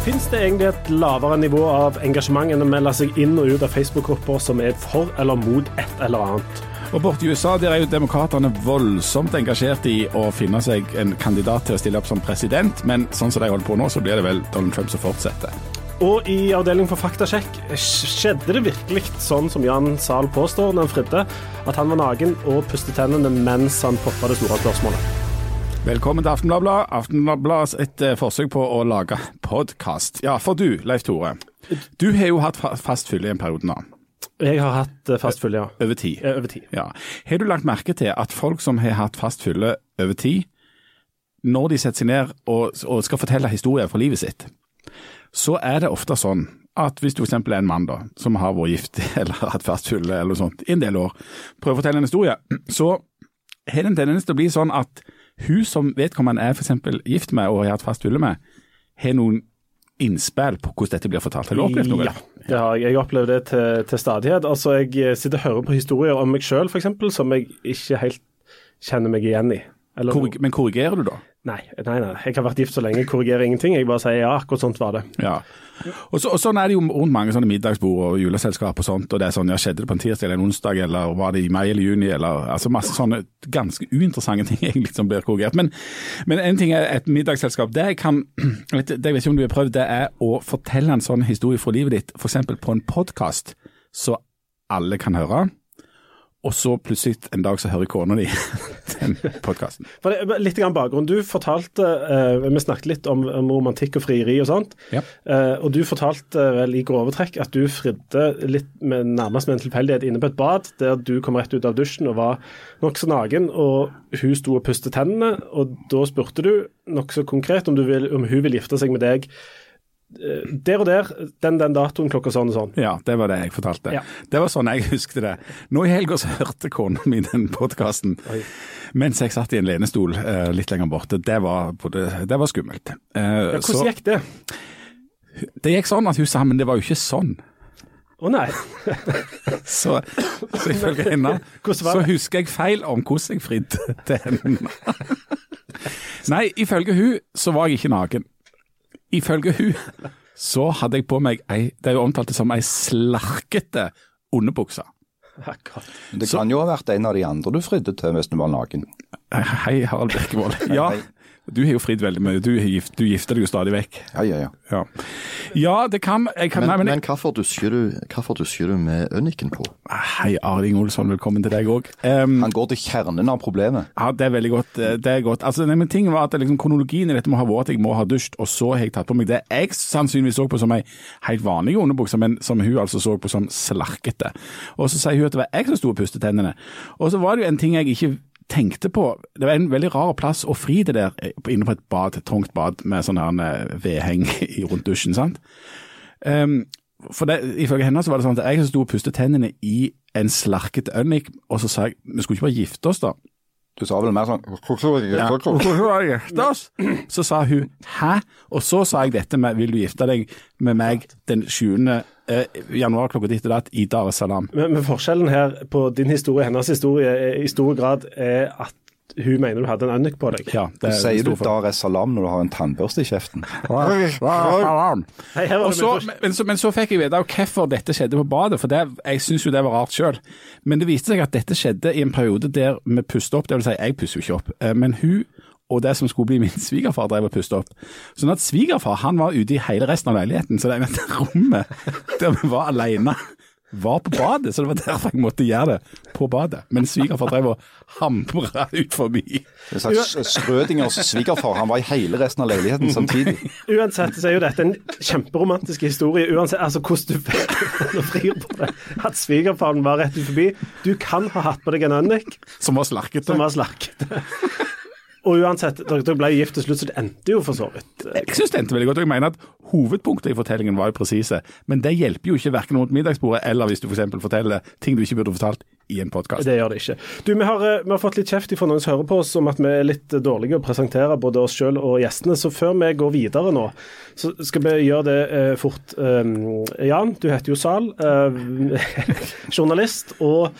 Fins det egentlig et lavere nivå av engasjement enn å melde seg inn og ut av Facebook-grupper som er for eller mot et eller annet? Og borte i USA der er jo demokratene voldsomt engasjert i å finne seg en kandidat til å stille opp som president, men sånn som de holder på nå, så blir det vel Donald Trump som fortsetter. Og i avdeling for faktasjekk, skjedde det virkelig sånn som Jan Zahl påstår når han fridde, at han var naken og pustet tennene mens han poppa det store spørsmålet? Velkommen til Aftenbladet. Aftenbladets et uh, forsøk på å lage podkast. Ja, for du, Leif Tore. Du har jo hatt fa fast fylle i en periode nå. Jeg har hatt fast fylle, ja. Over tid. Ja, over tid. Ja. Har du lagt merke til at folk som har hatt fast fylle over tid, når de setter seg ned og, og skal fortelle historier fra livet sitt, så er det ofte sånn at hvis du f.eks. er en mann da, som har vært gift eller hatt fast fylle eller noe sånt i en del år, prøver å fortelle en historie, så har det en tendens til å bli sånn at hun som vedkommende er f.eks. gift med og har hatt fast fylle med, har noen innspill på hvordan dette blir fortalt. Har du opplevd noe? Ja, det har jeg. Jeg opplevd det til, til stadighet. Altså, Jeg sitter og hører på historier om meg sjøl f.eks. som jeg ikke helt kjenner meg igjen i. Eller, Korrig men korrigerer du da? Nei, nei, nei. Jeg har vært gift så lenge, jeg korrigerer ingenting. Jeg bare sier ja, akkurat sånt var det. Ja. Og, så, og Sånn er det jo rundt mange sånne middagsbord og juleselskap og sånt. og det er sånn, ja, Skjedde det på en tirsdag eller en onsdag, eller var det i mai eller juni? eller altså Masse sånne ganske uinteressante ting egentlig som blir korrigert. Men, men en ting er et middagsselskap. Det jeg kan, det jeg vet ikke om du har prøvd, det er å fortelle en sånn historie fra livet ditt, f.eks. på en podkast, så alle kan høre. Og så plutselig en dag så hører kona di den podkasten. Litt grann bakgrunn. Du fortalte, uh, Vi snakket litt om, om, romantikk og frieri og sånt. Ja. Uh, og du fortalte vel i grove trekk at du fridde litt med, nærmest med en tilfeldighet inne på et bad, der du kom rett ut av dusjen og var nokså naken, og hun sto og pustet tennene. Og da spurte du nokså konkret om, vil, om hun vil gifte seg med deg der og der, den den datoen klokka sånn og sånn. Ja, det var det jeg fortalte. Ja. Det var sånn jeg husket det. Nå i helga så hørte kona mi den podkasten mens jeg satt i en lenestol uh, litt lenger borte. Det var, både, det var skummelt. Uh, ja, hvordan så, gikk det? Det gikk sånn at hun sa men det var jo ikke sånn. Å oh, nei. så, så ifølge henne så husker jeg feil om hvordan jeg fridde til henne. nei, ifølge hun så var jeg ikke naken. Ifølge hun så hadde jeg på meg ei, det er jo omtalt som ei slarkete underbukse. Det kan jo ha vært en av de andre du fridde til hvis du var naken. Hei, Harald Birkevold. Ja, du har jo fridd veldig mye. Du, gift, du, gifter deg jo stadig vekk. Ja, ja, ja. Ja, ja det kan, kan Men, nei, men, men hvorfor dusjer du, du med øniken på? Hei, Arling Olsson, velkommen til deg òg. Um, Han går til kjernen av problemet. Ja, det er veldig godt. Eh, det er godt. Altså, nei, men ting var at liksom, Kronologien i dette må ha vært at jeg må ha dusjt, og så har jeg tatt på meg det jeg sannsynligvis så på som ei helt vanlig underbukse, men som hun altså så på som slarkete. Og så sier hun at det var jeg som sto og pustet tennene. Og så var det jo en ting jeg ikke tenkte på Det var en veldig rar plass å fri det der eh, inne på et bad, et trangt bad med sånn her eh, vedheng rundt dusjen. sant? Um, for det, Ifølge henne så var det sånn at jeg sto og pustet tennene i en slarket ønnik, og så sa jeg vi skulle ikke bare gifte oss da. Du sa vel mer sånn ja. Så sa hun 'hæ?' Og så sa jeg dette med 'vil du gifte deg med meg den 7. Eh, januar klokka ditt og datt i Dar es Salaam'. Men, men, forskjellen her på din historie og hennes historie i stor grad er at hun mener du hadde en ønnik på deg. Ja, det Sier du Dar es salam når du har en tannbørste i kjeften? så, men, så, men, så, fikk jeg vite hvorfor dette skjedde på badet, for det, jeg syns jo det var rart sjøl. Men det viste seg at dette skjedde i en periode der vi pustet opp, det vil si jeg pusser jo ikke opp. Eh, men hun og det som skulle bli min svigerfar, drev og pustet opp. Sånn at svigerfar han var ute i hele resten av leiligheten, så det er dette rommet der vi var alene var på badet, så det var derfor jeg måtte gjøre det på badet. Men svigerfar drev og hamra ut forbi. En slags Schrødingers svigerfar, han var i hele resten av leiligheten samtidig. Uansett så er jo dette en kjemperomantisk historie, uansett altså hvordan du frir på det. At svigerfaren var rett ut forbi. Du kan ha hatt på deg en Annik. Som var slarkete. Som var slarkete. Og uansett, dere ble gift til slutt, så det endte jo for så vidt. Jeg syns det endte veldig godt. og Jeg mener at hovedpunktet i fortellingen var jo presise. Men det hjelper jo ikke verken rundt middagsbordet eller hvis du f.eks. For forteller ting du ikke burde fortalt i en podkast. Det gjør det ikke. Du, vi har, eh, vi har, fått litt kjeft fra noen som hører på oss om at vi er litt dårlige å presentere både oss sjøl og gjestene. Så før vi går videre nå, så skal vi gjøre det eh, fort. Um, Jan, du heter jo Sal. Uh, journalist og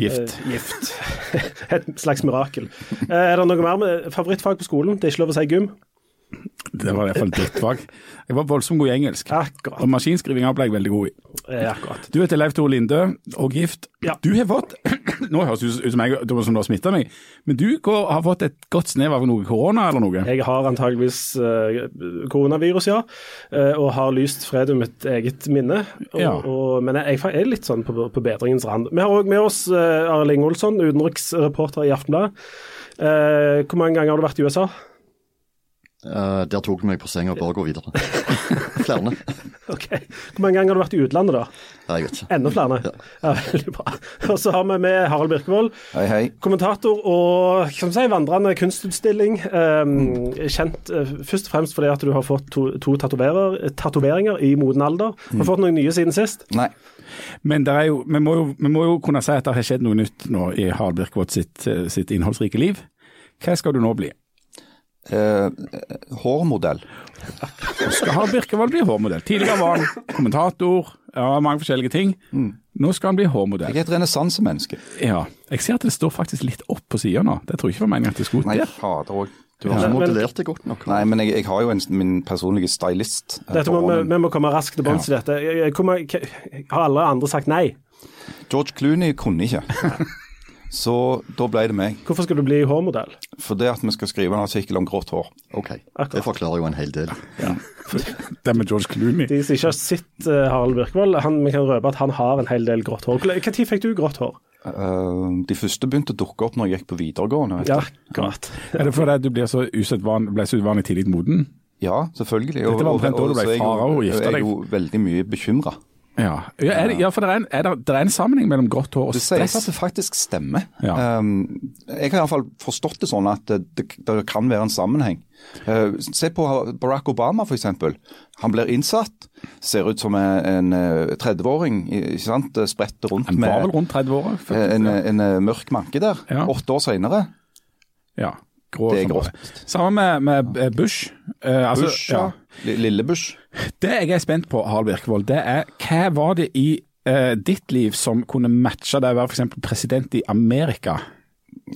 Gift. Uh, gift. Et slags mirakel. Uh, er det noe mer med favorittfag på skolen? Det er ikke lov å si gym? Det var i hvert fall drittfag. Jeg var voldsomt god i engelsk. Akkurat. Og maskinskrivinga ble jeg veldig god i. Eh, akkurat. Du heter Leif Tore Linde og gift. Ja. Du har fått Nå høres det ut som jeg det var som du har smitta meg, men du har fått et godt snev av noe korona eller noe? Jeg har antageligvis uh, koronavirus, ja, Uh, og har lyst fred om mitt eget minne. Og, Ja. og, men jeg, jeg er litt sånn på, på bedringens rand. Vi har òg med oss uh, Arling Olsson, utenriksreporter i Aftenbladet. Uh, hvor mange ganger har du vært i USA? Eh, der tok du meg på senga, bare gå videre. Flere. Ok. Hvor mange ganger har du vært i utlandet, da? Jeg vet ikke. Enda flere? Ja. veldig bra. Og så har vi med Harald Birkevold, Hei, hei. kommentator og kan si, vandrende kunstutstilling. Um, kjent uh, først og fremst fordi at du har fått to, to tatoveringer i moden alder. Har du fått noen nye siden sist? Nei. Men det er jo, vi, må jo, vi må jo kunne si at det har skjedd noe nytt nå i Harald Birkvold sitt, eh, sitt innholdsrike liv. Hva skal du nå bli? Eh, hårmodell. Skal Harald Birkevold bli hårmodell? Tidligere var han kommentator, ja, mange forskjellige ting. Nå skal han bli hårmodell. Jeg er et renessansemenneske. Ja, jeg ser at det står faktisk litt opp på sida nå. Det tror jeg ikke var meningen at det skulle Nei, der. fader òg. Du har ikke Men- modellert det godt nok. Nei, men jeg, jeg har jo en, min personlige stylist. eh, Dette må, vi, vi må komme raskt til bunns i dette. Jeg- jeg kommer- Har alle andre sagt nei? George Clooney kunne ikke. Så da ble det meg. Hvorfor skal du bli hårmodell? For det at vi skal skrive en artikkel om grått hår. Ok, Akkurat. det forklarer jo en hel del. Det med George Clooney. De som ikke har sett eh, Harald Birkvold, han, vi kan røpe at han har en hel del grått hår. Når fikk du grått hår? Uh, de første begynte å dukke opp når jeg gikk på videregående. Ja, akkurat. Er det fordi du blir så usedvan, ble så usedvanlig tidlig moden? Ja, selvfølgelig. Dette var omtrent da du ble far og gifta Jeg er jo veldig mye bekymra. Ja, ja, er det, ja for det er, en, er det, det er en sammenheng mellom grått hår og stress. Det sies at det faktisk stemmer. Ja. Um, jeg har iallfall forstått det sånn at det, kan være en sammenheng. Uh, se på Barack Obama f.eks. Han blir innsatt, ser ut som en, en eh, 30-åring. ikke sant? Spretter rundt Han var vel med rundt 30 år? en, faktisk, en, en, eh, mørk manke der. Åtte år seinere. Ja, grå Det er grått. Samme med, med eh, Bush. Uh, altså, Bush, ja. ja. Lille Bush. Det jeg er spent på, Harald Birkevold, det er hva var det i eh, ditt liv som kunne matche det å være f.eks. president i Amerika?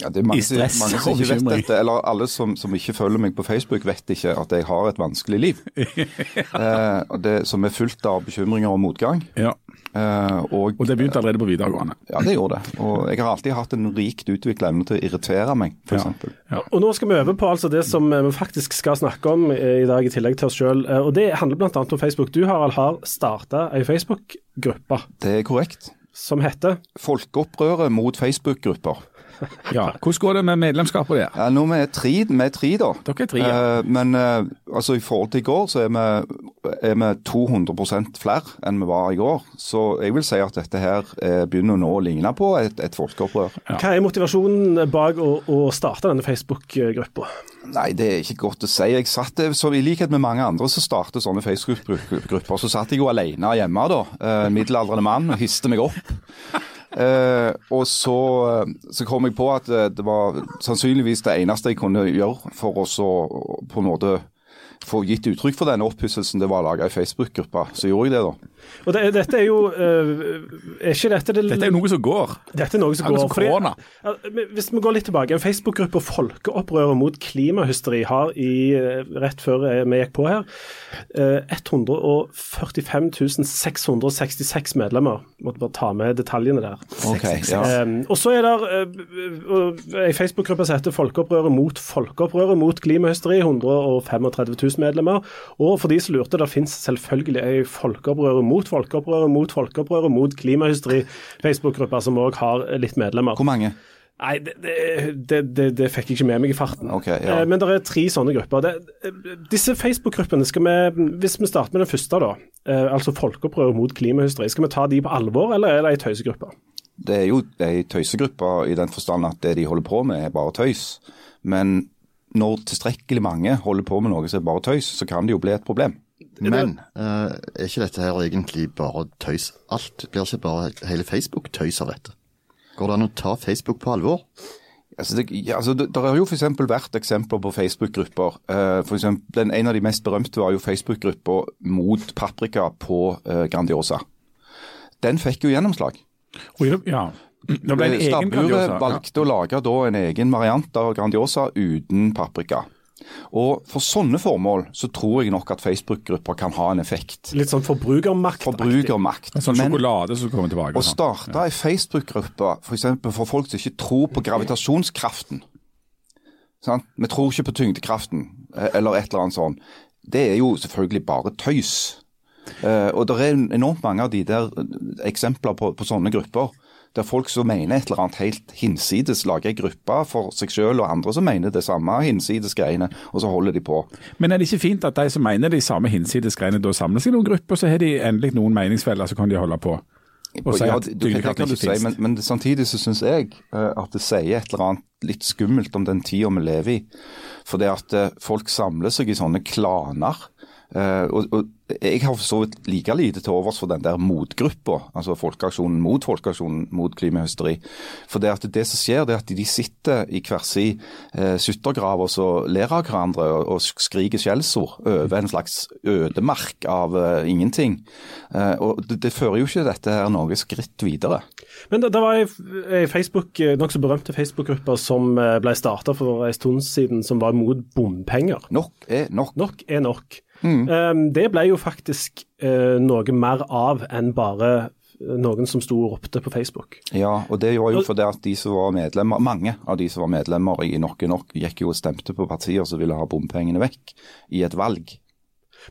Ja, det er mange, I stress mange som og ikke vet dette, eller alle som, som ikke følger meg på Facebook, vet ikke at jeg har et vanskelig liv. eh, og det, som er fullt av bekymringer og motgang. Ja, Eh, og, Og det begynte allerede på videregående. Ja, det gjorde det. Og jeg har alltid hatt en rikt utvikla evne til å irritere meg, Ja. f.eks. Ja. Og nå skal vi over på altså det som eh, vi faktisk skal snakke om eh, i dag, i tillegg til oss sjøl. Og det handler bl.a. om Facebook. Du Harald, har starta ei Facebook-gruppe Det er korrekt. som heter Folkeopprøret mot Facebook-grupper. Ja. Hvordan går det med medlemskapet der? Ja, nå er vi tre, vi er tre da. Dere er tre, ja. Eh, men eh, altså, i forhold til i går, så er vi, er vi 200% flere enn vi var i går. Så jeg vil si at dette her eh, begynner nå å ligne på et, et folkeopprør. Hva er motivasjonen bak å, å starte denne Facebook-gruppa? Nei, det er ikke godt å si. Jeg satt, eh, så I likhet med mange andre som starter sånne Facebook-grupper, så satt jeg jo alene hjemme, da. eh, middelaldrende mann, og histe meg opp. Eh, og så, eh, så kom jeg på at eh, det var sannsynligvis det eneste jeg kunne gjøre for å på en måte få gitt uttrykk for denne opphisselsen, det var å lage ei Facebook-gruppe. Så gjorde jeg det, da. Og det, Dette er jo eh, Er ikke dette det Dette er jo noe som går. Dette er noe som går korona. Hvis vi går litt tilbake, en Facebook-gruppe Folkeopprøret mot klimahysteri har i, eh, rett før eh, vi gikk på her, eh, 145 666 medlemmer. Måtte bare ta med detaljene der. Okay, ja. Um, og så er det ei Facebook-gruppe som heter Folkeopprøret mot folkeopprøret mot klimahysteri. 135 000 medlemmer. Og for de som lurte, det finnes selvfølgelig ei Folkeopprøret mot folkeopprøret mot folkeopprøret mot klimahysteri. Facebook-grupper som òg har litt medlemmer. Hvor mange? Nei, det, det, det, det fikk jeg ikke med meg i farten. Okay, ja. Eh, Men det er tre sånne grupper. Disse Facebook-gruppene, skal vi, hvis vi starter med den første, da, eh, altså folkeopprør mot klimahysteri, skal vi ta de på alvor, eller er det ei tøysegruppe? Det er jo ei tøysegruppe i den forstand at det de holder på med er bare tøys. Men når tilstrekkelig mange holder på med noe som er bare tøys, så kan det jo bli et problem. Men uh, er ikke dette her egentlig bare tøys? Alt blir ikke bare hele Facebook tøys av dette? Går det an å ta Facebook på alvor? Altså det, ja, altså det, har jo f.eks. vært eksempler på Facebook-grupper. Uh, for eksempel, den, En av de mest berømte var jo Facebook-gruppa mot paprika på uh, Grandiosa. Den fikk jo gjennomslag. Oi, ja. Stabburet Grandiosa. Ja. valgte å lage da en egen variant av Grandiosa uten paprika. Og for sånne formål så tror jeg nok at Facebook-grupper kan ha en effekt. Litt sånn forbrukermakt. Forbrukermakt. En sånn Men sjokolade som kommer tilbake. å og sånn. starte ei Facebook-gruppe f.eks. For, for folk som ikke tror på gravitasjonskraften. Sant? Vi tror ikke på tyngdekraften, eh, eller et eller annet sånt. Det er jo selvfølgelig bare tøys. Eh, og det er enormt mange av de der eh, eksempler på, på sånne grupper. Der folk som mener et eller annet helt hinsides, lager ei gruppe for seg selv, og andre som mener det samme hinsides greiene, og så holder de på. Men er det ikke fint at de som mener de samme hinsides greiene, da samles i noen grupper, så har de endelig noen meningsfeller, så kan de holde på? Og si Ja, at tyngdekraften ikke si, men, men samtidig så syns jeg eh, at det sier et eller annet litt skummelt om den tida vi lever i. For det at eh, folk samler seg i sånne klaner. eh, og, og jeg har for så vidt like lite til overs for den der motgruppa, altså Folkeaksjonen mot Folkeaksjonen mot klimahysteri. For det at det som skjer, det er at de sitter i hver sin eh, skyttergrav og så ler av hverandre og, og skriker skjellsord over en slags ødemark av eh, ingenting. Eh, og det, det fører jo ikke dette her noe skritt videre. Men det, det var ei, Facebook, eh, nokså berømte Facebook-gruppe som eh, ble starta for en stund siden, som var imot bompenger. Nok er nok. Nok er nok. Um, det ble jo faktisk eh, noe mer av enn bare eh, noen som sto og ropte på Facebook. Ja, og det var jo fordi at de som var medlemmer, mange av de som var medlemmer i Nok er nok, gikk jo og stemte på partier som ville ha bompengene vekk i et valg.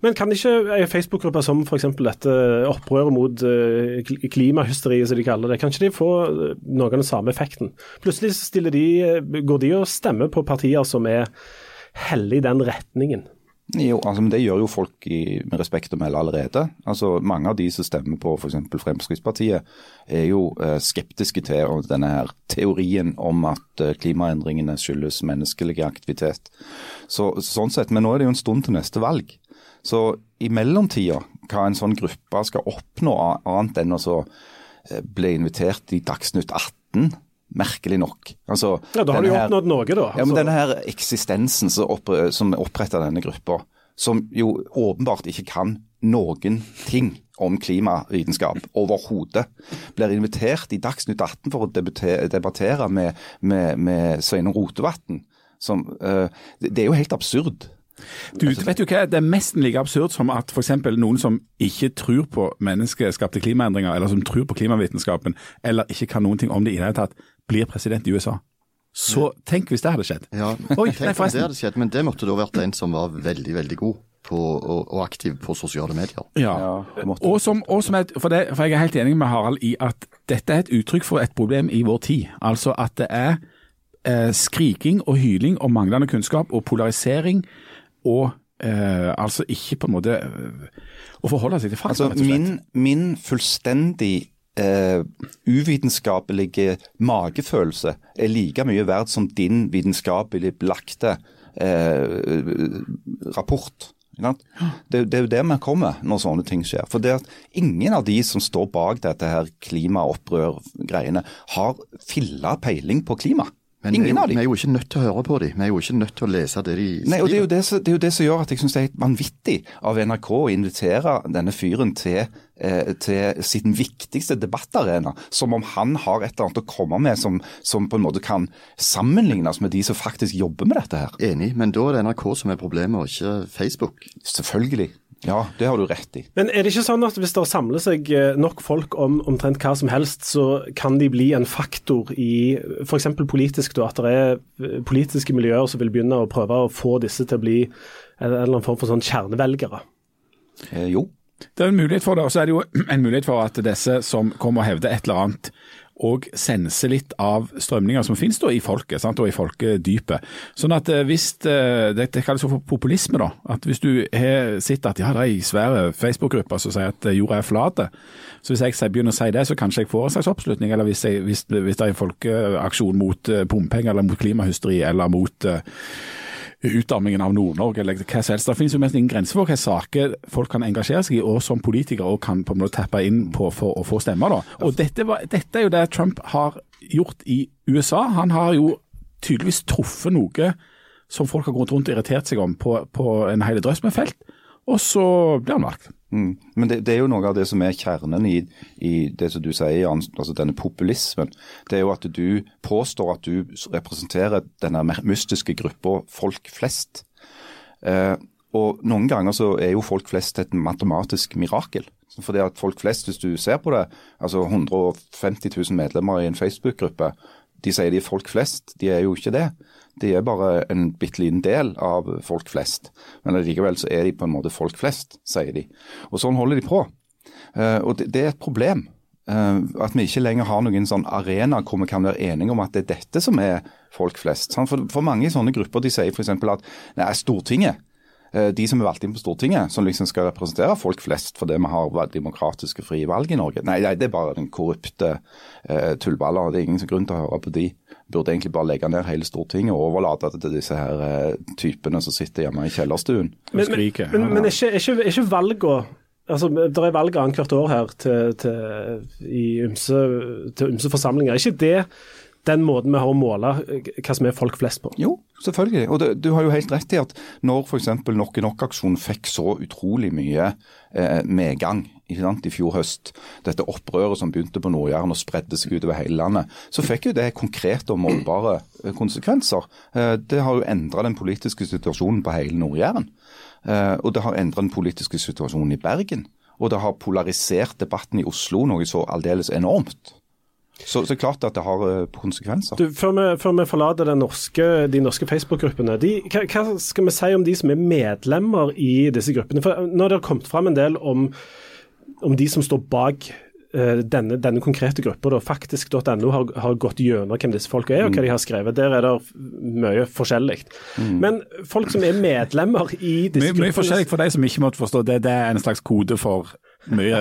Men kan ikke ei Facebook-gruppe som f.eks. dette opprøret mot eh, klimahysteriet, som de kaller det, kan ikke de få eh, noe av den samme effekten? Plutselig de, eh, går de og stemmer på partier som er heller i den retningen. Jo, altså, men Det gjør jo folk i, med respekt å melde allerede. Altså, Mange av de som stemmer på f.eks. Fremskrittspartiet, er jo eh, skeptiske til denne her teorien om at eh, klimaendringene skyldes menneskelig aktivitet. Så, sånn sett, Men nå er det jo en stund til neste valg. Så i mellomtida, hva en sånn gruppe skal oppnå annet enn å så, eh, bli invitert i Dagsnytt 18, merkelig nok. Altså, Ja, Da har du jo oppnådd noe, da. ja, men Altså, denne her eksistensen som, opp, som oppretta denne gruppa, som jo åpenbart ikke kan noen ting om klimavitenskap overhodet, blir invitert i Dagsnytt 18 for å debattere med, med, med Sveinung Rotevatn. Som, uh, det det er jo helt absurd. Du, vet du hva? Det er nesten like absurd som at f.eks. noen som ikke tror på menneskeskapte klimaendringer, eller som tror på klimavitenskapen, eller ikke kan noen ting om det i det hele tatt, blir president i USA. Så tenk hvis det hadde skjedd. Ja, Oi, tenk nei, det hadde skjedd, men det måtte da vært en som var veldig, veldig god på, og, og aktiv på sosiale medier. Ja. Ja, Og, som, og som et, for, det, for jeg er helt enig med Harald i at dette er et uttrykk for et problem i vår tid. Altså at det er eh, skriking og hyling og manglende kunnskap og polarisering og eh, altså ikke på en måte eh, å forholde seg til fakta, Altså, min, min fullstendig eh, uvitenskapelige magefølelse er like mye verdt som din vitenskapelig lagte eh, rapport. Det, det er jo det vi kommer når sånne ting skjer. For det at ingen av de som står bak dette her klimaopprør-greiene, har filla peiling på klima. Men vi ingen jo, av de. vi er jo ikke nødt til å høre på dem. Vi er jo ikke nødt til å lese det de Nei, og det er, jo skriver. det, det er jo det som gjør at jeg syns det er helt vanvittig av NRK å invitere denne fyren til, eh, til sin viktigste debattarena, som om han har et eller annet å komme med som, som på en måte kan sammenlignes med de som faktisk jobber med dette her. Enig, men da er det NRK som er problemet, og ikke Facebook. Selvfølgelig. Ja, det har du rett i. Men er det ikke sånn at hvis det samler seg eh, nok folk om omtrent hva som helst, så kan de bli en faktor i f.eks. politisk, da, at det er eh, politiske miljøer som vil begynne å prøve å få disse til å bli en eller annen form for sånn kjernevelgere? Eh, jo. Det er en mulighet for det, og så er det jo en mulighet for at disse som kommer og hevder et eller annet, og sense litt av strømninger som finnes da i folket, sant? og i folkedypet. Sånn at eh, hvis eh, det, det kalles for populisme, da. At hvis du har sett at ja, det er ei svære Facebook-gruppe som sier at eh, jorda er flat, så hvis jeg begynner å si det, så kanskje jeg får en slags oppslutning. Eller hvis, jeg, hvis, hvis det er en folkeaksjon mot bompenger, eller mot klimahysteri, eller mot utarmingen av Nord-Norge eller hva som helst. Det finnes jo mest ingen grenser for hvilke saker folk kan engasjere seg i, og som politikere og kan på en måte tappe inn på for å få stemmer. Da. Og dette, var, dette er jo det Trump har gjort i USA. Han har jo tydeligvis truffet noe som folk har gått rundt og irritert seg om på, på en hel drøss med felt, og så blir han valgt. Mm. Men det, det er jo noe av det som er kjernen i, i det som du sier, altså denne populismen. Det er jo at du påstår at du representerer denne mystiske gruppa folk flest. Eh, og noen ganger så er jo folk flest et matematisk mirakel. Fordi at folk flest, hvis du ser på det, altså 150 000 medlemmer i en Facebook-gruppe, de sier de er folk flest. De er jo ikke det. De er bare en bitte liten del av folk flest. Men likevel så er de på en måte folk flest, sier de. Og sånn holder de på. Eh, og det, er et problem. eh, at vi ikke lenger har noen sånn arena hvor vi kan være enige om at det er dette som er folk flest. sant? For, mange sånne grupper de sier f.eks. at nei, Stortinget de som er valgt inn på Stortinget, som liksom skal representere folk flest fordi vi har demokratiske frie valg i Norge. Nei, nei det er bare den korrupte eh, tullballer. Det er ingen grunn til å høre på de. Burde egentlig bare legge ned hele Stortinget og overlate det til disse her eh, typene som sitter hjemme i kjellerstuen. Men, men, skriker. men, men er ikke, er ikke, er ikke valga Altså, Det er valg annethvert år her til, til, i ymse, til ymse forsamlinger. Er ikke det den måten vi har å måle hva som er folk flest på? Jo, selvfølgelig. Og det, du har jo helt rett i at når f.eks. Nok i Nok-aksjonen fikk så utrolig mye eh, medgang i fjor høst, dette opprøret som begynte på Nord-Jæren og spredde seg utover hele landet, så fikk jo det konkrete og målbare eh, konsekvenser. Eh, det har jo endra den politiske situasjonen på hele Nord-Jæren. Eh, og det har endra den politiske situasjonen i Bergen. Og det har polarisert debatten i Oslo noe så aldeles enormt. Så, så det klart at det har eh, konsekvenser. Du, før, vi, før vi forlater den norske, de norske Facebook-gruppene, hva, hva skal vi si om de som er medlemmer i disse gruppene? For Nå har det kommet fram en del om, om de som står bak eh, denne, denne, konkrete gruppa. Faktisk.no har, har, gått gjennom hvem disse folka er og hva de har skrevet. Der er det mye forskjellig. Mm. Men folk som er medlemmer i disse mye, gruppene Mye forskjellig for de som ikke måtte forstå det. Det er en slags kode for mye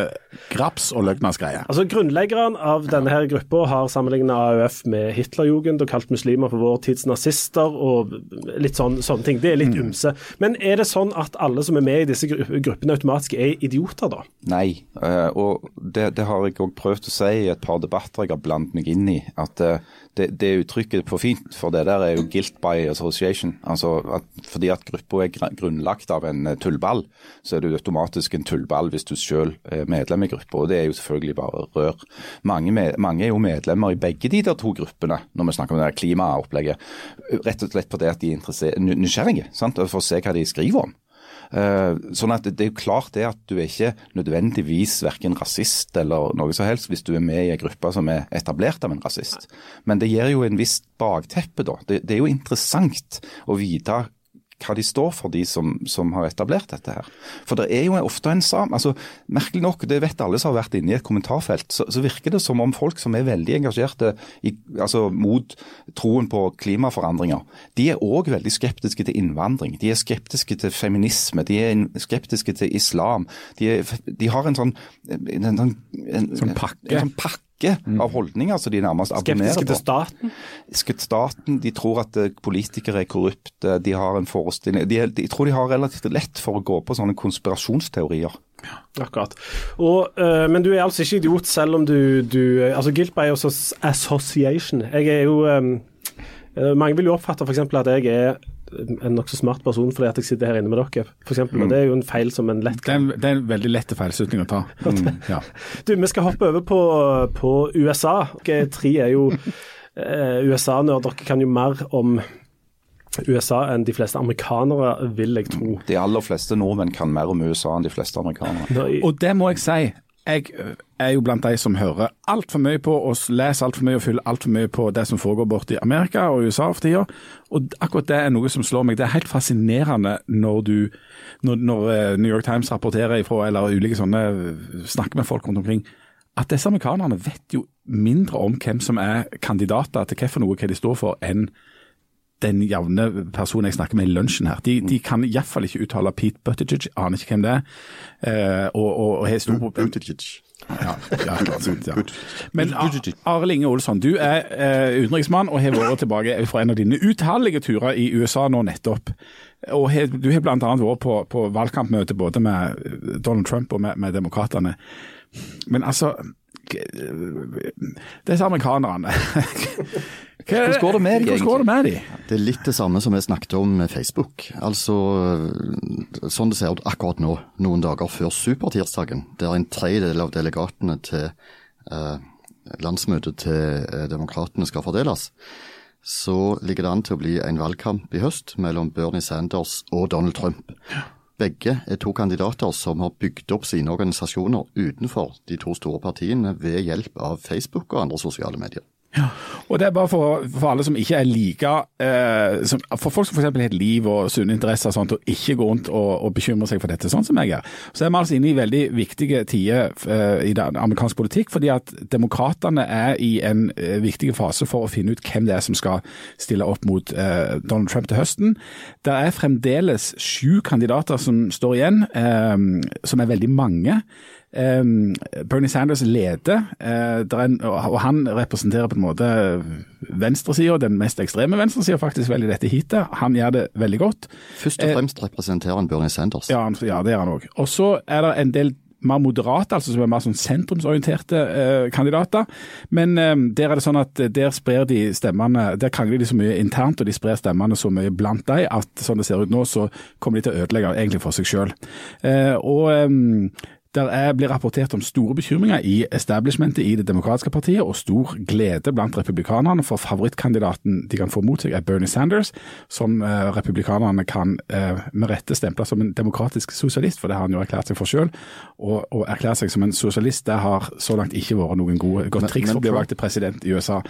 graps og løgnasgreier. Altså, Grunnleggeren av denne her gruppa har sammenlignet AUF med Hitlerjugend og kalt muslimer for vår tids nazister og litt sånn, sånne ting. Det er litt ymse. Men er det sånn at alle som er med i disse gruppene automatisk er idioter, da? Nei, og det, det har jeg òg prøvd å si i et par debatter jeg har blandet meg inn i. At det, det uttrykket for fint, for det der er jo guilt by association. Altså at, fordi at gruppa er grunnlagt av en tullball, så er du automatisk en tullball hvis du sjøl er medlem i gruppa. Og det er jo selvfølgelig bare rør. Mange, med, mange, er jo medlemmer i begge de der to gruppene når vi snakker om det klimaopplegget. Rett og slett fordi at de er nysgjerrige for å se hva de skriver om. Uh, sånn at Det er jo klart det at du er ikke nødvendigvis verken rasist eller noe som helst hvis du er med i en gruppe som er etablert av en rasist. Men det gir jo en viss bakteppe, da. Det, det er jo interessant å vite hva de står for, de som, som, har etablert dette her. For det er jo ofte en sam... Altså, merkelig nok, det vet alle som har vært inne i et kommentarfelt, så, så virker det som om folk som er veldig engasjerte i, altså, mot troen på klimaforandringer, de er òg veldig skeptiske til innvandring. De er skeptiske til feminisme, de er skeptiske til islam. De, er, de har en sånn, en, en, en, sånn pakke. En, sånn pakke av holdninger som de nærmest abonnerer på. Skeptiske til staten? Staten, De tror at politikere er korrupte. De har en forestilling de, de, tror de har relativt lett for å gå på sånne konspirasjonsteorier. Ja, akkurat. Og, uh, men du er altså ikke idiot selv om du, du altså Guilt by association. Jeg er jo um, Mange vil jo oppfatte f.eks. at jeg er en nokså smart person fordi at jeg sitter her inne med dere, f.eks. Mm. Det er jo en feil som en lett kan Det er en, det er en veldig lett feilslutning å ta. Mm, ja. Du, vi skal hoppe over på, på USA. G3 er jo eh, USA-nerd. Dere kan jo mer om USA enn de fleste amerikanere, vil jeg tro. De aller fleste nordmenn kan mer om USA enn de fleste amerikanere. Og det må jeg si jeg øh, er jo blant de som hører altfor mye på og leser altfor mye og fyller altfor mye på det som foregår borte i Amerika og USA for tida. Og akkurat det er noe som slår meg. Det er helt fascinerende når du når, når øh, New York Times rapporterer ifra, eller ulike sånne øh, snakker med folk rundt omkring, at disse amerikanerne vet jo mindre om hvem som er kandidater til hva for noe, hva de står for, enn den jevne personen jeg snakker med i lunsjen her. De, de kan iallfall ikke uttale Pete Buttigieg, aner ikke hvem det er. Eh, og, og, og har stor Buttigieg. Ja, ja, ja. Men Arild Inge Olsson, du er eh, utenriksmann og har vært tilbake fra en av dine utallige turer i USA nå nettopp. Og he, Du har bl.a. vært på, på valgkampmøte både med Donald Trump og med, med demokratene. Men altså Disse amerikanerne Hvordan går det med de? Hvordan går det med de? Det er litt det samme som jeg snakket om med Facebook. Altså, Sånn det ser ut akkurat nå, noen dager før supertirsdagen, der en tredjedel av delegatene til eh, landsmøtet til eh, demokratene skal fordeles, så ligger det an til å bli en valgkamp i høst mellom Bernie Sanders og Donald Trump. Begge er to kandidater som har bygd opp sine organisasjoner utenfor de to store partiene ved hjelp av Facebook og andre sosiale medier. Ja, og det er bare for, for alle som ikke er like eh, som, For folk som f.eks. har et liv og sunne interesser og og ikke går rundt og, og bekymrer seg for dette, sånn som jeg er. Så er vi altså inne i veldig viktige tider eh, i amerikansk politikk, fordi at demokratene er i en eh, viktig fase for å finne ut hvem det er som skal stille opp mot eh, Donald Trump til høsten. Det er fremdeles sju kandidater som står igjen, eh, som er veldig mange. Um, Bernie Sanders leder, uh, en, og han representerer på en måte venstresida, den mest ekstreme venstresida faktisk vel i dette heatet. Han gjør det veldig godt. Først og fremst uh, representerer han Bernie Sanders. Ja, ja det gjør han òg. Og så er det en del mer moderate, altså som er mer sånn sentrumsorienterte eh, kandidater. Men eh, der er det sånn at der sprer de stemmene, der krangler de så mye internt og de sprer stemmene så mye blant dem at sånn det ser ut nå, så kommer de til å ødelegge egentlig for seg sjøl. Eh, og er, blir rapportert om store bekymringer i establishmentet i Det demokratiske partiet, og stor glede blant republikanerne, for favorittkandidaten de kan få mot seg er Bernie Sanders, som eh, republikanerne kan eh, med rette stemple som en demokratisk sosialist, for det har han jo erklært seg for selv. Og, og erklære seg som en sosialist, det har så langt ikke vært noen gode, godt triks for å bli valgt til president i USA.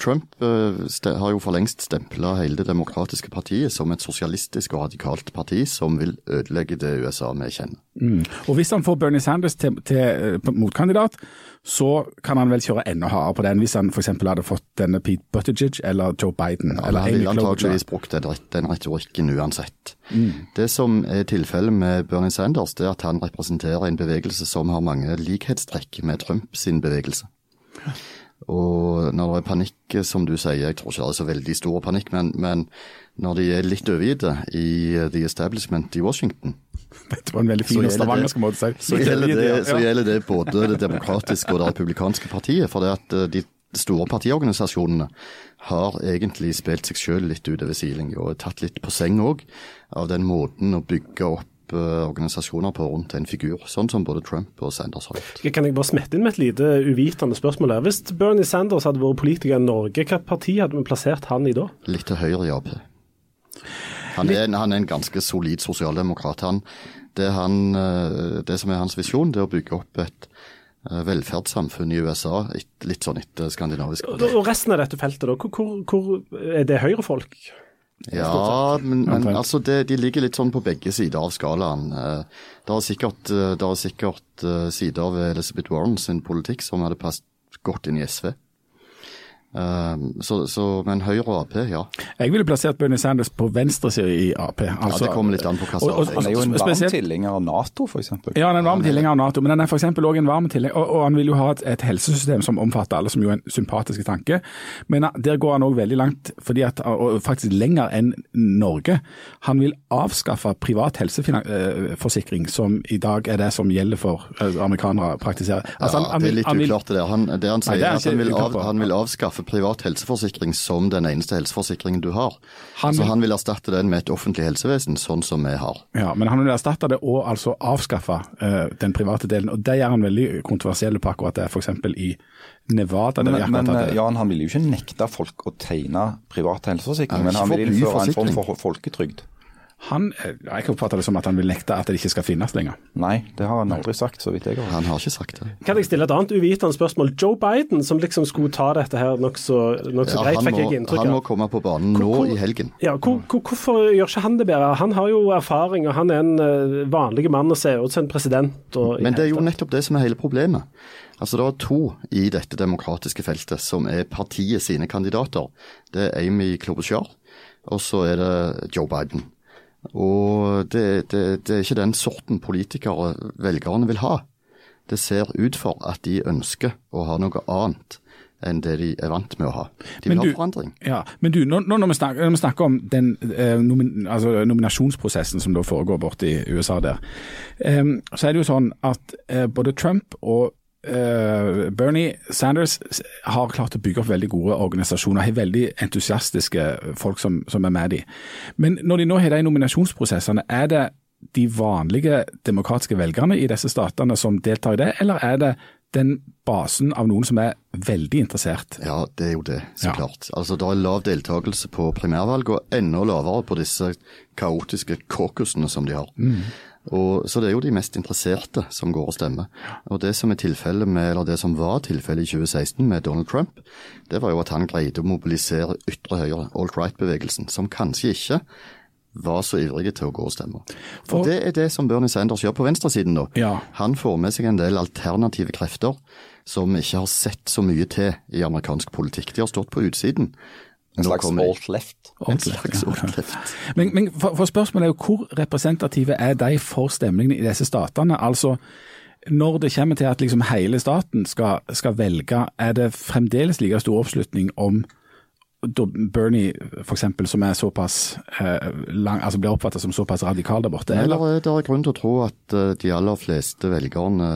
Trump uh, har jo for lengst stempla hele Det demokratiske partiet som et sosialistisk og radikalt parti som vil ødelegge det USA vi kjenner. Mm. Og hvis han får Bernie Bernie Sanders til, til eh, motkandidat, så kan han vel kjøre enda hardere på den hvis han f.eks. hadde fått denne Pete Buttigieg eller Joe Biden. Ja, eller han ville antakeligvis brukt den retorikken uansett. Mm. Det som er tilfellet med Bernie Sanders, det er at han representerer en bevegelse som har mange likhetstrekk med Trump sin bevegelse. Og når det er panikk, som du sier, jeg tror ikke det er så veldig stor panikk, men, men når de er litt overgitte i The Establishment i Washington, Dette var en veldig fin stavangersk måte å si det, så gjelder det både det demokratiske og det republikanske partiet. For det at eh, de store partiorganisasjonene har egentlig spilt seg sjøl litt utover sidelinja og tatt litt på seng òg av den måten å bygge opp eh, organisasjoner på rundt en figur, sånn som både Trump og Sanders har gjort. Kan jeg bare smette inn med et lite uvitende spørsmål her. Hvis Bernie Sanders hadde vært politiker i Norge, hvilket parti hadde vi plassert han i da? Litt til høyre i Ap. Han er, han er en ganske solid sosialdemokrat. Han, det, han, eh, det, som er hans visjon, det er å bygge opp et eh, velferdssamfunn i USA, litt sånn etter skandinavisk. Og resten av dette feltet, da? Hvor, hvor er det høyrefolk? Ja, men, men altså det, de ligger litt sånn på begge sider av skalaen. Eh, det er sikkert, det er sikkert sider ved Elizabeth Warren sin politikk som hadde passet godt inn i SV. Um, så, så, men Høyre og Ap, ja. Jeg ville plassert Bernie Sanders på venstresida i Ap. Altså, ja, Det kommer litt an på hva som Han er jo en varm tilhenger av Nato, f.eks. Ja, han er en varm tilhenger av Nato, men han er f.eks. òg en varm tilhenger og, og, han vil jo ha et, et, helsesystem som omfatter alle, som jo er en sympatisk tanke. Men der går han òg veldig langt, fordi at, og faktisk lenger enn Norge. Han vil avskaffe privat helseforsikring, eh, som i dag er det som gjelder for eh, amerikanere praktiserer. Altså, ja, han, han, det er litt uklart det der. Han, det han sier, nei, det er at han vil, av, han vil avskaffe skaffe privat helseforsikring som den eneste helseforsikringen du har. Han, så Han vil erstatte den med et offentlig helsevesen, sånn som vi har. Ja, Men han vil erstatte det og altså avskaffe uh, den private delen. og Det gjør han veldig kontroversiell på akkurat det, f.eks. i Nevada. Men, men eh, Jan, han vil jo ikke nekte folk å tegne privat helseforsikring, men han vil innføre en form for folketrygd. Han, eh, jeg oppfatter det som at han vil nekte at det ikke skal finnes lenger. Nei, det har han aldri sagt, så vidt jeg har Han har ikke sagt det. Kan jeg stille et annet uvitende spørsmål? Joe Biden, som liksom skulle ta dette her nokså nok så ja, greit, fikk jeg inntrykk av. Han må komme på banen nå hvor, i helgen. Ja, hvor, hvor, Hvorfor gjør ikke han det bedre? Han har jo erfaring, og han er en uh, vanlig mann og ser ut som en president. Og, Men det er jo nettopp det som er hele problemet. Altså Det er to i dette demokratiske feltet som er partiet sine kandidater. Det er Amy Klobuchar, og så er det Joe Biden. Og det, det, det er ikke den sorten politikere velgerne vil ha. Det ser ut for at de ønsker å ha noe annet enn det de er vant med å ha. De vil du, ha forandring. Ja, men du, når, når, vi snakker, når, vi snakker, om den eh, nomin, altså nominasjonsprosessen som da foregår borte i USA der, eh, så er det jo sånn at eh, både Trump og Uh, Bernie Sanders har klart å bygge opp veldig gode organisasjoner, har veldig entusiastiske folk som, som er med dem. Men når de nå har de nominasjonsprosessene, er det de vanlige demokratiske velgerne i disse statene som deltar i det, eller er det den basen av noen som er veldig interessert. Ja, det er jo det, så Ja. klart. Altså, Det er lav deltakelse på primærvalg, og enda lavere på disse kaotiske caucusene som de har. Og, så det er jo de mest interesserte som går og stemmer. Og det som er med, eller det som var tilfellet i 2016 med Donald Trump, det var jo at han greide å mobilisere ytre høyre, alt-right-bevegelsen, som kanskje ikke var så ivrige til å gå og stemme. For- Det er det som Bernie Sanders gjør på venstresiden nå. Ja. Han får med seg en del alternative krefter som ikke har sett så mye til i amerikansk politikk. De har stått på utsiden. En slags alt-left. En slags alt-left. Men, men for, for spørsmålet er jo hvor representative er de for stemningen i disse statene? Altså, når det kommer til at liksom hele staten skal, skal velge, er det fremdeles like stor oppslutning om Bernie eksempel, som er såpass eh, lang, altså blir oppfattet som såpass radikal der borte? Eller Eller? det er grunn til å tro at eh, de aller fleste velgerne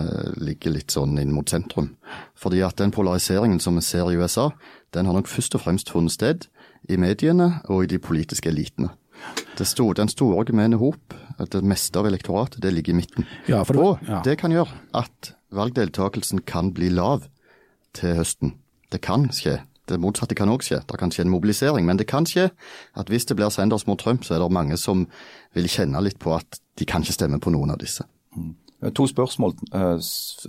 ligger litt sånn inn mot sentrum. Fordi at den polariseringen som vi ser i USA, den har nok først og fremst funnet sted i mediene og i de politiske elitene. Det sto, den store gemene hop, det meste av elektoratet, det ligger i midten. Ja, for det- og ja. det kan gjøre at valgdeltakelsen kan bli lav til høsten. Det kan skje. Det motsatte kan òg skje. Det kan skje en mobilisering. Men det kan skje at hvis det blir Sanders mot Trump, så er det mange som vil kjenne litt på at de kan ikke stemme på noen av disse. To spørsmål eh,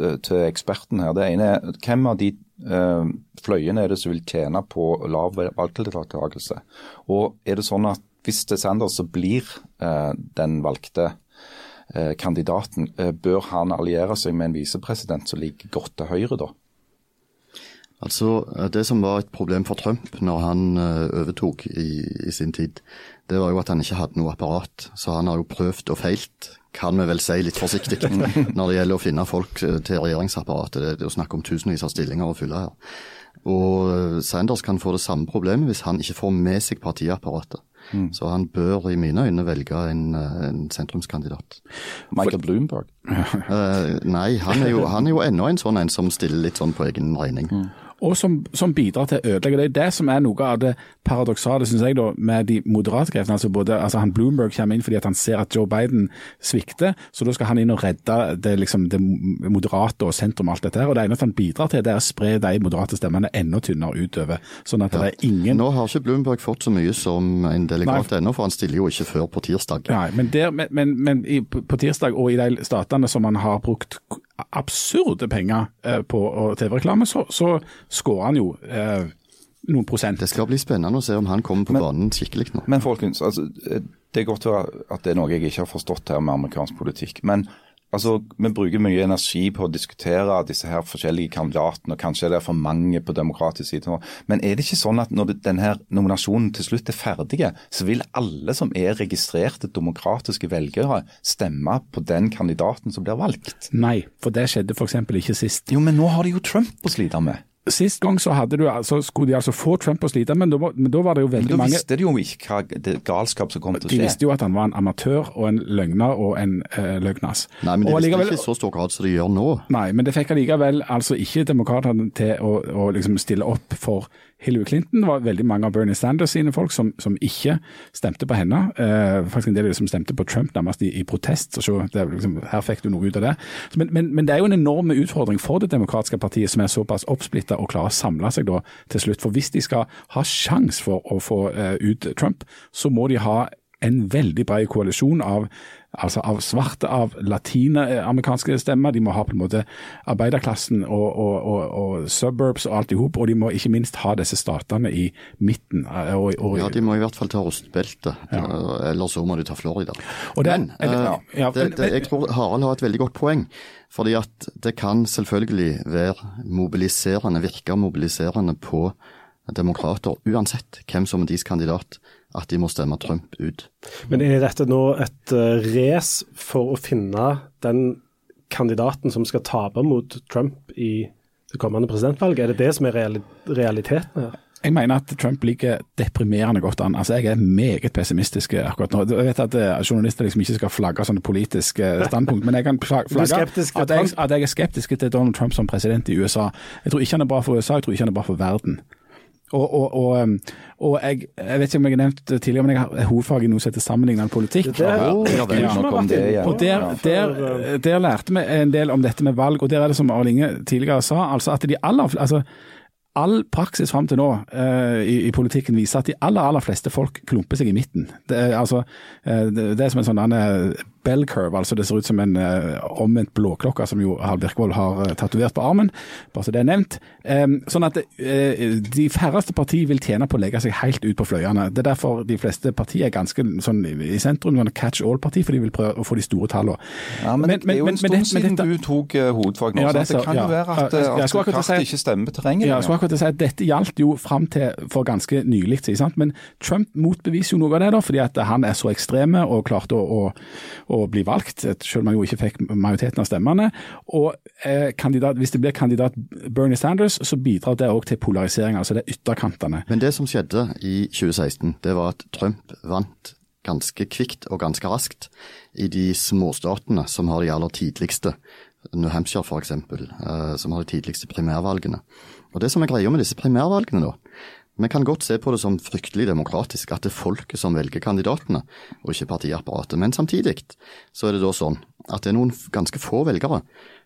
eh, til eksperten her. Det ene er hvem av de eh, fløyene er det som vil tjene på lav valgdeltakelse? Og er det sånn at hvis det er Sanders som blir den valgte kandidaten, bør han alliere seg med en visepresident som ligger godt til høyre da? Altså, Det som var et problem for Trump når han eh, overtok i, i sin tid, det var jo at han ikke hadde noe apparat. Så han har jo prøvd og feilt, kan vi vel si litt forsiktig, når det gjelder å finne folk eh, til regjeringsapparatet. Det, er jo snakk om tusenvis av stillinger å fylle her. Og eh, Sanders kan få det samme problemet hvis han ikke får med seg partiapparatet. Så han bør i mine øyne velge en, eh, en sentrumskandidat. Michael Bloomberg. uh, nei, han er, jo, han er jo ennå en sånn en som stiller litt sånn på egen regning. Og som, som bidrar til å ødelegge. Det er det som er noe av det paradoksale, synes jeg, da, med de moderate kreftene. Altså både, altså han Bloomberg kommer inn fordi han ser at Joe Biden svikter, så da skal han inn og redde det, liksom, det moderate og sentrum og alt dette her. Og det eneste han bidrar til, det er å spre de moderate stemmene enda tynnere utover. Sånn at det er ingen Nå har ikke Bloomberg fått så mye som en delegat ennå, for han stiller jo ikke før på tirsdag. Nei, men, der, men, men, men i, på tirsdag og i de statene som han har brukt absurde penger eh, på TV-reklame, så, så skårer han jo eh, noen prosent. Det skal bli spennende å se om han kommer på banen skikkelig nå. Men folkens, altså, det er godt å være at det er noe jeg ikke har forstått her med amerikansk politikk. Men altså, vi bruker mye energi på å diskutere disse her forskjellige kandidatene, og kanskje det er for mange på demokratisk side. Men er det ikke sånn at når denne nominasjonen til slutt er ferdig, så vil alle som er registrerte demokratiske velgere, stemme på den kandidaten som blir valgt? Nei, for det skjedde f.eks. ikke sist. Jo, men nå har de jo Trump å slite med. Sist gang så du, altså, skulle de altså få Trump å slite, men da, men da var det jo Men veldig da mange visste de jo ikke hva det galskap som kom til å skje. De visste jo at han var en amatør og en løgner og en uh, løgnas. Nei, men de visste allikevel- ikke så stor grad som de gjør nå. Nei, men det fikk allikevel altså ikke demokratene til å, å liksom stille opp for Hillary Clinton. Det var veldig mange av Bernie Sanders sine folk som, som ikke stemte på henne. Eh, faktisk en del som stemte på Trump nærmest i, i protest. Så, det liksom, her fikk du noe ut av det. Men, men, men det er jo en enorm utfordring for Det demokratiske partiet, som er såpass oppsplitta og klarer å samle seg da til slutt. For hvis de skal ha sjans for å få eh, ut Trump, så må de ha en veldig bred koalisjon av, altså av svarte, av latinamerikanske stemmer. De må ha på en måte arbeiderklassen og, og, og, og suburbs og alt i hop. Og de må ikke minst ha disse statene i midten. eh, Ja, De må i hvert fall ta rustbeltet, eller så må de ta Florida. Og det- men eller- eh, ja, det, det, jeg tror Harald har et veldig godt poeng. Fordi at det kan selvfølgelig være mobiliserende, virke mobiliserende på demokrater, uansett hvem som er deres kandidat, at de må stemme Trump ut. Men er dette nå et uh, race for å finne den kandidaten som skal tape mot Trump i det kommende presidentvalget? Er det det som er reali realiteten her? Jeg mener at Trump ligger deprimerende godt an. Altså, Jeg er meget pessimistisk akkurat nå. Jeg vet at eh, journalister liksom ikke skal flagge sånne politiske standpunkt, men jeg kan er flagge at jeg, at jeg er skeptisk til Donald Trump som president i USA. Jeg tror ikke han er bra for USA, jeg tror ikke han er bra for verden. Og, og, og, um, og jeg, jeg vet ikke om jeg har nevnt det tidligere, men jeg har hovedfag i noe som heter sammenlignende politikk. Det er Ja, ja, det det igjen. Og der, der, eh, der lærte vi en del om dette med valg, og der er det som Arne Inge tidligere sa, altså at de aller, altså All praksis fram til nå eh, i, i politikken viser at de aller aller fleste folk klumper seg i midten. Det er, altså, eh, det, det er som en sånn derne bell curve, altså det ser ut som en eh, omvendt blåklokke som jo Harald Birkvold har uh, tatovert på armen, bare så det er nevnt. Um, sånn at eh, de færreste partier vil tjene på å legge seg helt ut på fløyene. Det er derfor de fleste partier er ganske sånn i sentrum, sånn catch all-parti, for de vil prøve å få de store tallene. Ja, men, Men- det er jo en men stund det- siden dette- du tok uh, hovedfag nå. Ja, det det, så- kan jo ja. være at, Ja, eh, at kartet si- ikke stemmer med terrenget. Ja, jeg skulle akkurat si at Dette gjaldt jo fram til for ganske nylig, men Trump motbeviser jo noe av det, da, fordi at han er så ekstreme og klarte å, å, å bli valgt, selv om han jo ikke fikk majoriteten av stemmene. Og eh, kandidat, Hvis det blir kandidat Bernie Sanders, så bidrar det òg til polarisering, altså det er ytterkantene. Men det som skjedde i 2016, det var at Trump vant ganske kvikt og ganske raskt i de småstatene som har de aller tidligste, New Hampshire f.eks., eh, som har de tidligste primærvalgene. Og Det som er greia med disse primærvalgene, da, vi kan godt se på det som fryktelig demokratisk, at det er folket som velger kandidatene, og ikke partiapparatet. Men samtidig så er det da sånn at det er noen ganske få velgere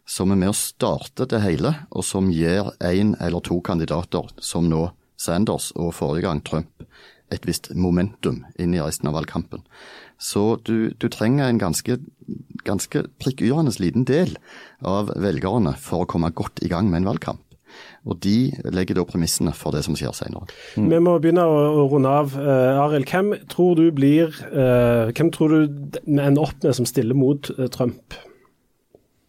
som er med å starte det hele, og som gir én eller to kandidater, som nå Sanders og forrige gang Trump, et visst momentum inn i resten av valgkampen. Så du, du trenger en ganske, ganske prikkyrende liten del av velgerne for å komme godt i gang med en valgkamp. Og de legger da premissene for det som skjer senere. Vi må begynne å, å runde av. Uh, Arild, hvem tror du blir uh, Hvem tror du ender opp med som stiller mot uh, Trump?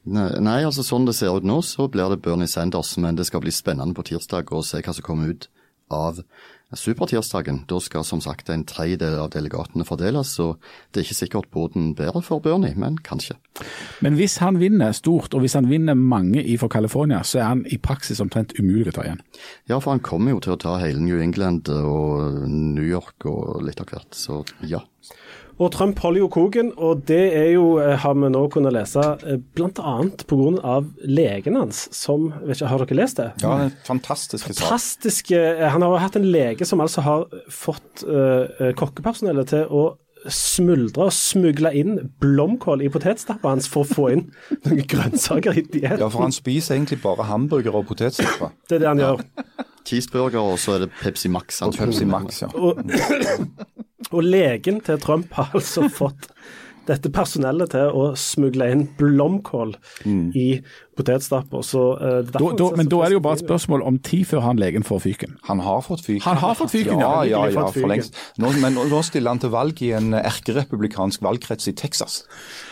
Nei, altså sånn det ser ut nå, så blir det Bernie Sanders. Men det skal bli spennende på tirsdag å se hva som kommer ut av supertirsdagen. Da skal som sagt en tredjedel av delegatene fordeles, så det er ikke sikkert båten bedre for Bernie, men kanskje. Men hvis han vinner stort, og hvis han vinner mange fra California, så er han i praksis omtrent umulig å ta igjen. Ja, for han kommer jo til å ta hele New England og New York og litt av hvert, så ja. Og Trump holder jo koken, og det er jo, eh, har vi nå kunnet lese, eh, bl.a. pga. legen hans, som vet ikke, Har dere lest det? Ja, en fantastisk sak. Fantastiske eh, Han har jo hatt en lege som altså har fått uh, kokkepersonellet til å smuldre og smugle inn blomkål i potetstappa hans for å få inn noen grønnsaker i dietten. Ja, for han spiser egentlig bare hamburger og potetstappa. Det er det han gjør. Cheeseburger, og så er det Pepsi Max. Og Pepsi Max, ja. Og, og legen til Trump har altså fått dette personellet til å smugle inn blomkål i potetstapper. Så, eh, men da er det jo bare et spørsmål om tid før han legen får fyken. Han har fått fyken. Han har fått fyken, ja. ja. Ja, ja, for lengst. Nå, men nå- stiller han til valg i en erkerepublikansk valgkrets i Texas.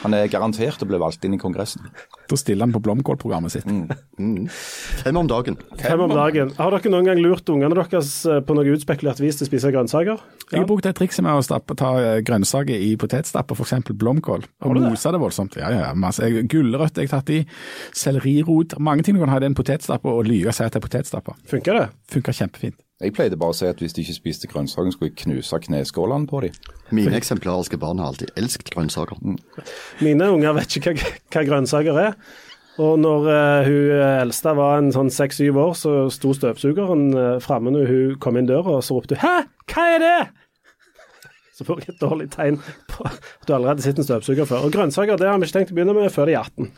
Han er garantert å bli valgt inn i Kongressen. Da stiller han på blomkålprogrammet sitt. Fem om dagen. Fem om dagen. Har dere noen gang lurt ungene deres eh, på noe utspekulert vis til å spise grønnsaker? Jeg har brukt det trikset med å stappe, ta eh, grønnsaker i potetstapper, f.eks. blomkål, og mose det voldsomt. Ja, ja, ja, masse. Jeg- Gulrøtter jeg har tatt i, sellerirot. Mange ting du kan ha i den potetstappen og lyve og si at det er potetstappe. Funker det? Funker kjempefint. Jeg pleide bare å si at hvis de ikke spiste grønnsaker, skulle jeg knuse kneskålene på dem. Mine eksemplariske barn har alltid elsket grønnsaker. Mine unger vet ikke hva, hva grønnsaker er. Og når uh, hun eldste var en sånn seks-syv år, så sto støvsugeren uh, framme når hun kom inn døra, og så ropte hun 'hæ, hva er det?' Så får jeg et dårlig tegn på at du allerede har sett en støvsuger før. Og grønnsaker det har vi ikke tenkt å begynne med før de er 18.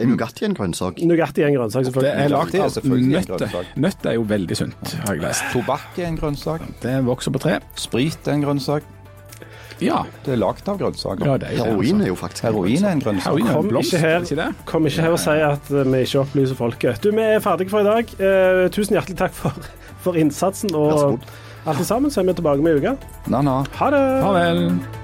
Er Nugatti en grønnsak? Nugatti er en grønnsak, selvfølgelig. det er av nøtter. Nøtter er jo veldig sunt, har jeg lest. Tobakk er en grønnsak. Det vokser på tre. Sprit er en grønnsak. Ja. Det er lagd av grønnsaker. ja det er det, Heroin altså. er jo faktisk Heroin er en grønnsak. Heroin er Kom en blomst, ikke her. er ikke? Kom ikke her og si at eh, vi ikke opplyser folket. Du, Vi er ferdige for i dag. Uh, tusen hjertelig takk for, for innsatsen. Vær så Og god. alt sammen så er vi tilbake med ei uke. Ha det. Ha det! Farvel.